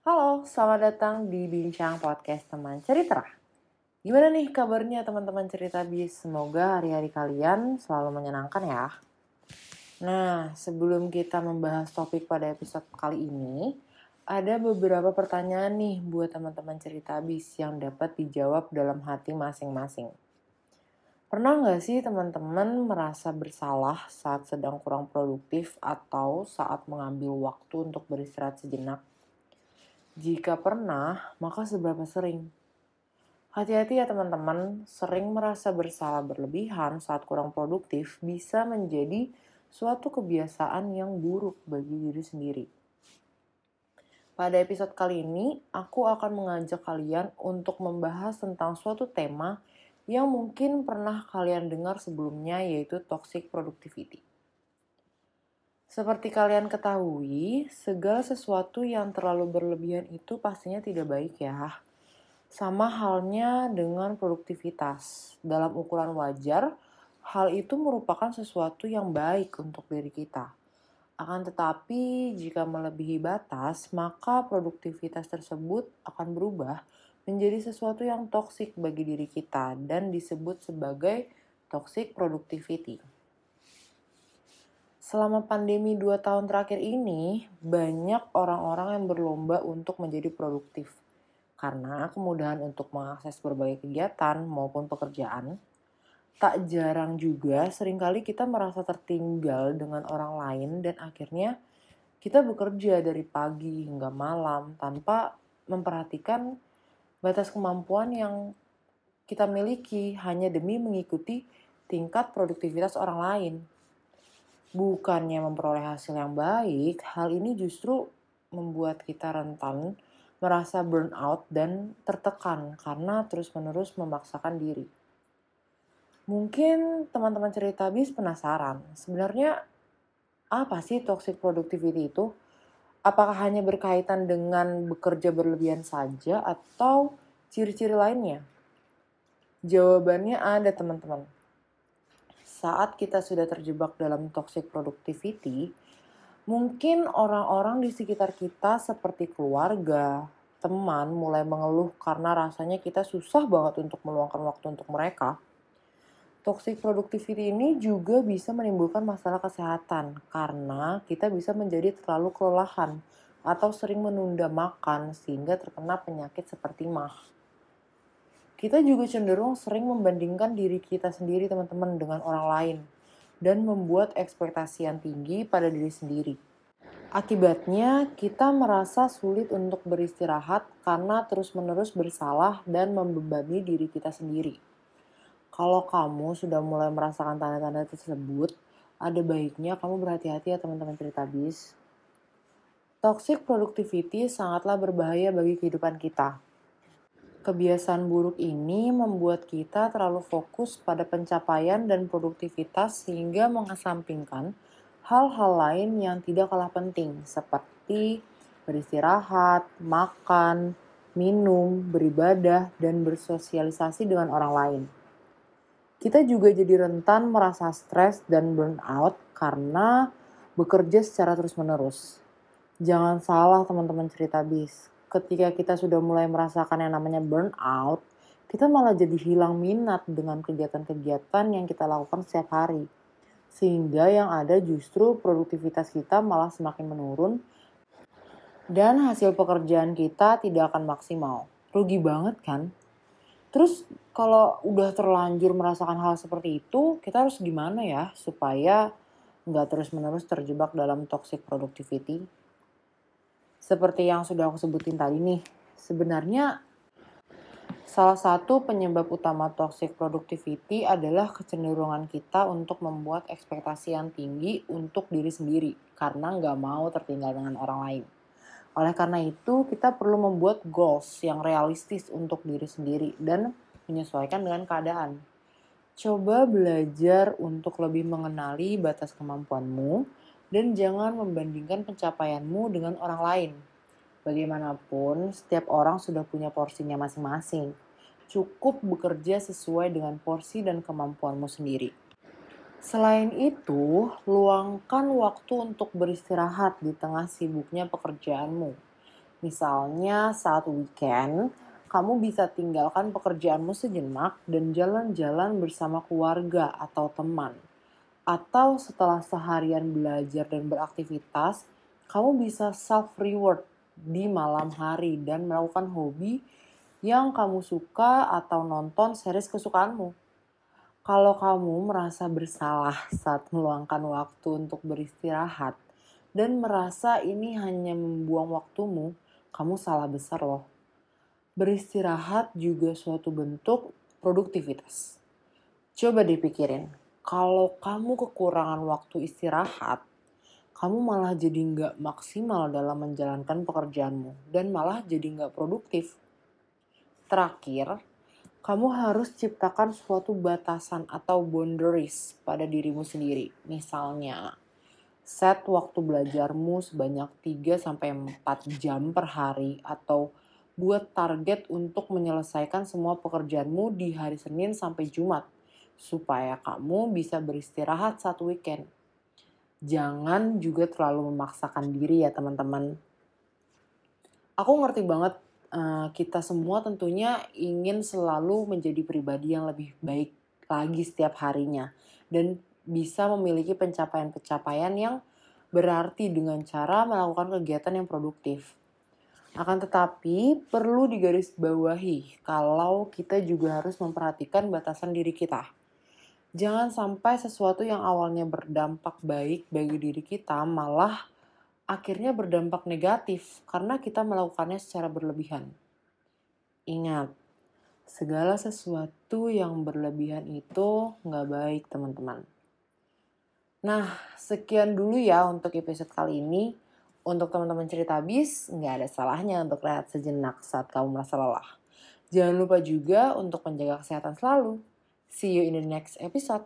Halo, selamat datang di Bincang Podcast Teman Cerita. Gimana nih kabarnya teman-teman cerita bis? Semoga hari-hari kalian selalu menyenangkan ya. Nah, sebelum kita membahas topik pada episode kali ini, ada beberapa pertanyaan nih buat teman-teman cerita bis yang dapat dijawab dalam hati masing-masing. Pernah nggak sih teman-teman merasa bersalah saat sedang kurang produktif atau saat mengambil waktu untuk beristirahat sejenak? Jika pernah, maka seberapa sering? Hati-hati ya teman-teman, sering merasa bersalah berlebihan saat kurang produktif bisa menjadi suatu kebiasaan yang buruk bagi diri sendiri. Pada episode kali ini, aku akan mengajak kalian untuk membahas tentang suatu tema yang mungkin pernah kalian dengar sebelumnya yaitu toxic productivity. Seperti kalian ketahui, segala sesuatu yang terlalu berlebihan itu pastinya tidak baik ya. Sama halnya dengan produktivitas. Dalam ukuran wajar, hal itu merupakan sesuatu yang baik untuk diri kita. Akan tetapi, jika melebihi batas, maka produktivitas tersebut akan berubah menjadi sesuatu yang toksik bagi diri kita dan disebut sebagai toxic productivity. Selama pandemi 2 tahun terakhir ini, banyak orang-orang yang berlomba untuk menjadi produktif. Karena kemudahan untuk mengakses berbagai kegiatan maupun pekerjaan, tak jarang juga sering kali kita merasa tertinggal dengan orang lain dan akhirnya kita bekerja dari pagi hingga malam tanpa memperhatikan batas kemampuan yang kita miliki hanya demi mengikuti tingkat produktivitas orang lain bukannya memperoleh hasil yang baik, hal ini justru membuat kita rentan merasa burnout dan tertekan karena terus-menerus memaksakan diri. Mungkin teman-teman cerita bis penasaran, sebenarnya apa sih toxic productivity itu? Apakah hanya berkaitan dengan bekerja berlebihan saja atau ciri-ciri lainnya? Jawabannya ada teman-teman saat kita sudah terjebak dalam toxic productivity, mungkin orang-orang di sekitar kita seperti keluarga, teman mulai mengeluh karena rasanya kita susah banget untuk meluangkan waktu untuk mereka. Toxic productivity ini juga bisa menimbulkan masalah kesehatan karena kita bisa menjadi terlalu kelelahan atau sering menunda makan sehingga terkena penyakit seperti mah kita juga cenderung sering membandingkan diri kita sendiri teman-teman dengan orang lain dan membuat ekspektasi yang tinggi pada diri sendiri. Akibatnya, kita merasa sulit untuk beristirahat karena terus-menerus bersalah dan membebani diri kita sendiri. Kalau kamu sudah mulai merasakan tanda-tanda tersebut, ada baiknya kamu berhati-hati ya teman-teman cerita bis. Toxic productivity sangatlah berbahaya bagi kehidupan kita Kebiasaan buruk ini membuat kita terlalu fokus pada pencapaian dan produktivitas sehingga mengesampingkan hal-hal lain yang tidak kalah penting seperti beristirahat, makan, minum, beribadah, dan bersosialisasi dengan orang lain. Kita juga jadi rentan merasa stres dan burnout karena bekerja secara terus-menerus. Jangan salah teman-teman cerita bis, ketika kita sudah mulai merasakan yang namanya burnout, kita malah jadi hilang minat dengan kegiatan-kegiatan yang kita lakukan setiap hari. Sehingga yang ada justru produktivitas kita malah semakin menurun dan hasil pekerjaan kita tidak akan maksimal. Rugi banget kan? Terus kalau udah terlanjur merasakan hal seperti itu, kita harus gimana ya supaya nggak terus-menerus terjebak dalam toxic productivity? Seperti yang sudah aku sebutin tadi nih, sebenarnya salah satu penyebab utama toxic productivity adalah kecenderungan kita untuk membuat ekspektasi yang tinggi untuk diri sendiri karena nggak mau tertinggal dengan orang lain. Oleh karena itu, kita perlu membuat goals yang realistis untuk diri sendiri dan menyesuaikan dengan keadaan. Coba belajar untuk lebih mengenali batas kemampuanmu, dan jangan membandingkan pencapaianmu dengan orang lain. Bagaimanapun, setiap orang sudah punya porsinya masing-masing. Cukup bekerja sesuai dengan porsi dan kemampuanmu sendiri. Selain itu, luangkan waktu untuk beristirahat di tengah sibuknya pekerjaanmu. Misalnya saat weekend, kamu bisa tinggalkan pekerjaanmu sejenak dan jalan-jalan bersama keluarga atau teman. Atau setelah seharian belajar dan beraktivitas, kamu bisa self-reward di malam hari dan melakukan hobi yang kamu suka atau nonton series kesukaanmu. Kalau kamu merasa bersalah saat meluangkan waktu untuk beristirahat dan merasa ini hanya membuang waktumu, kamu salah besar loh. Beristirahat juga suatu bentuk produktivitas. Coba dipikirin, kalau kamu kekurangan waktu istirahat, kamu malah jadi nggak maksimal dalam menjalankan pekerjaanmu dan malah jadi nggak produktif. Terakhir, kamu harus ciptakan suatu batasan atau boundaries pada dirimu sendiri. Misalnya, set waktu belajarmu sebanyak 3-4 jam per hari atau buat target untuk menyelesaikan semua pekerjaanmu di hari Senin sampai Jumat supaya kamu bisa beristirahat saat weekend. Jangan juga terlalu memaksakan diri ya teman-teman. Aku ngerti banget uh, kita semua tentunya ingin selalu menjadi pribadi yang lebih baik lagi setiap harinya dan bisa memiliki pencapaian-pencapaian yang berarti dengan cara melakukan kegiatan yang produktif. Akan tetapi, perlu digarisbawahi kalau kita juga harus memperhatikan batasan diri kita. Jangan sampai sesuatu yang awalnya berdampak baik bagi diri kita malah akhirnya berdampak negatif karena kita melakukannya secara berlebihan. Ingat, segala sesuatu yang berlebihan itu nggak baik teman-teman. Nah, sekian dulu ya untuk episode kali ini. Untuk teman-teman cerita bis, nggak ada salahnya untuk rehat sejenak saat kamu merasa lelah. Jangan lupa juga untuk menjaga kesehatan selalu. See you in the next episode.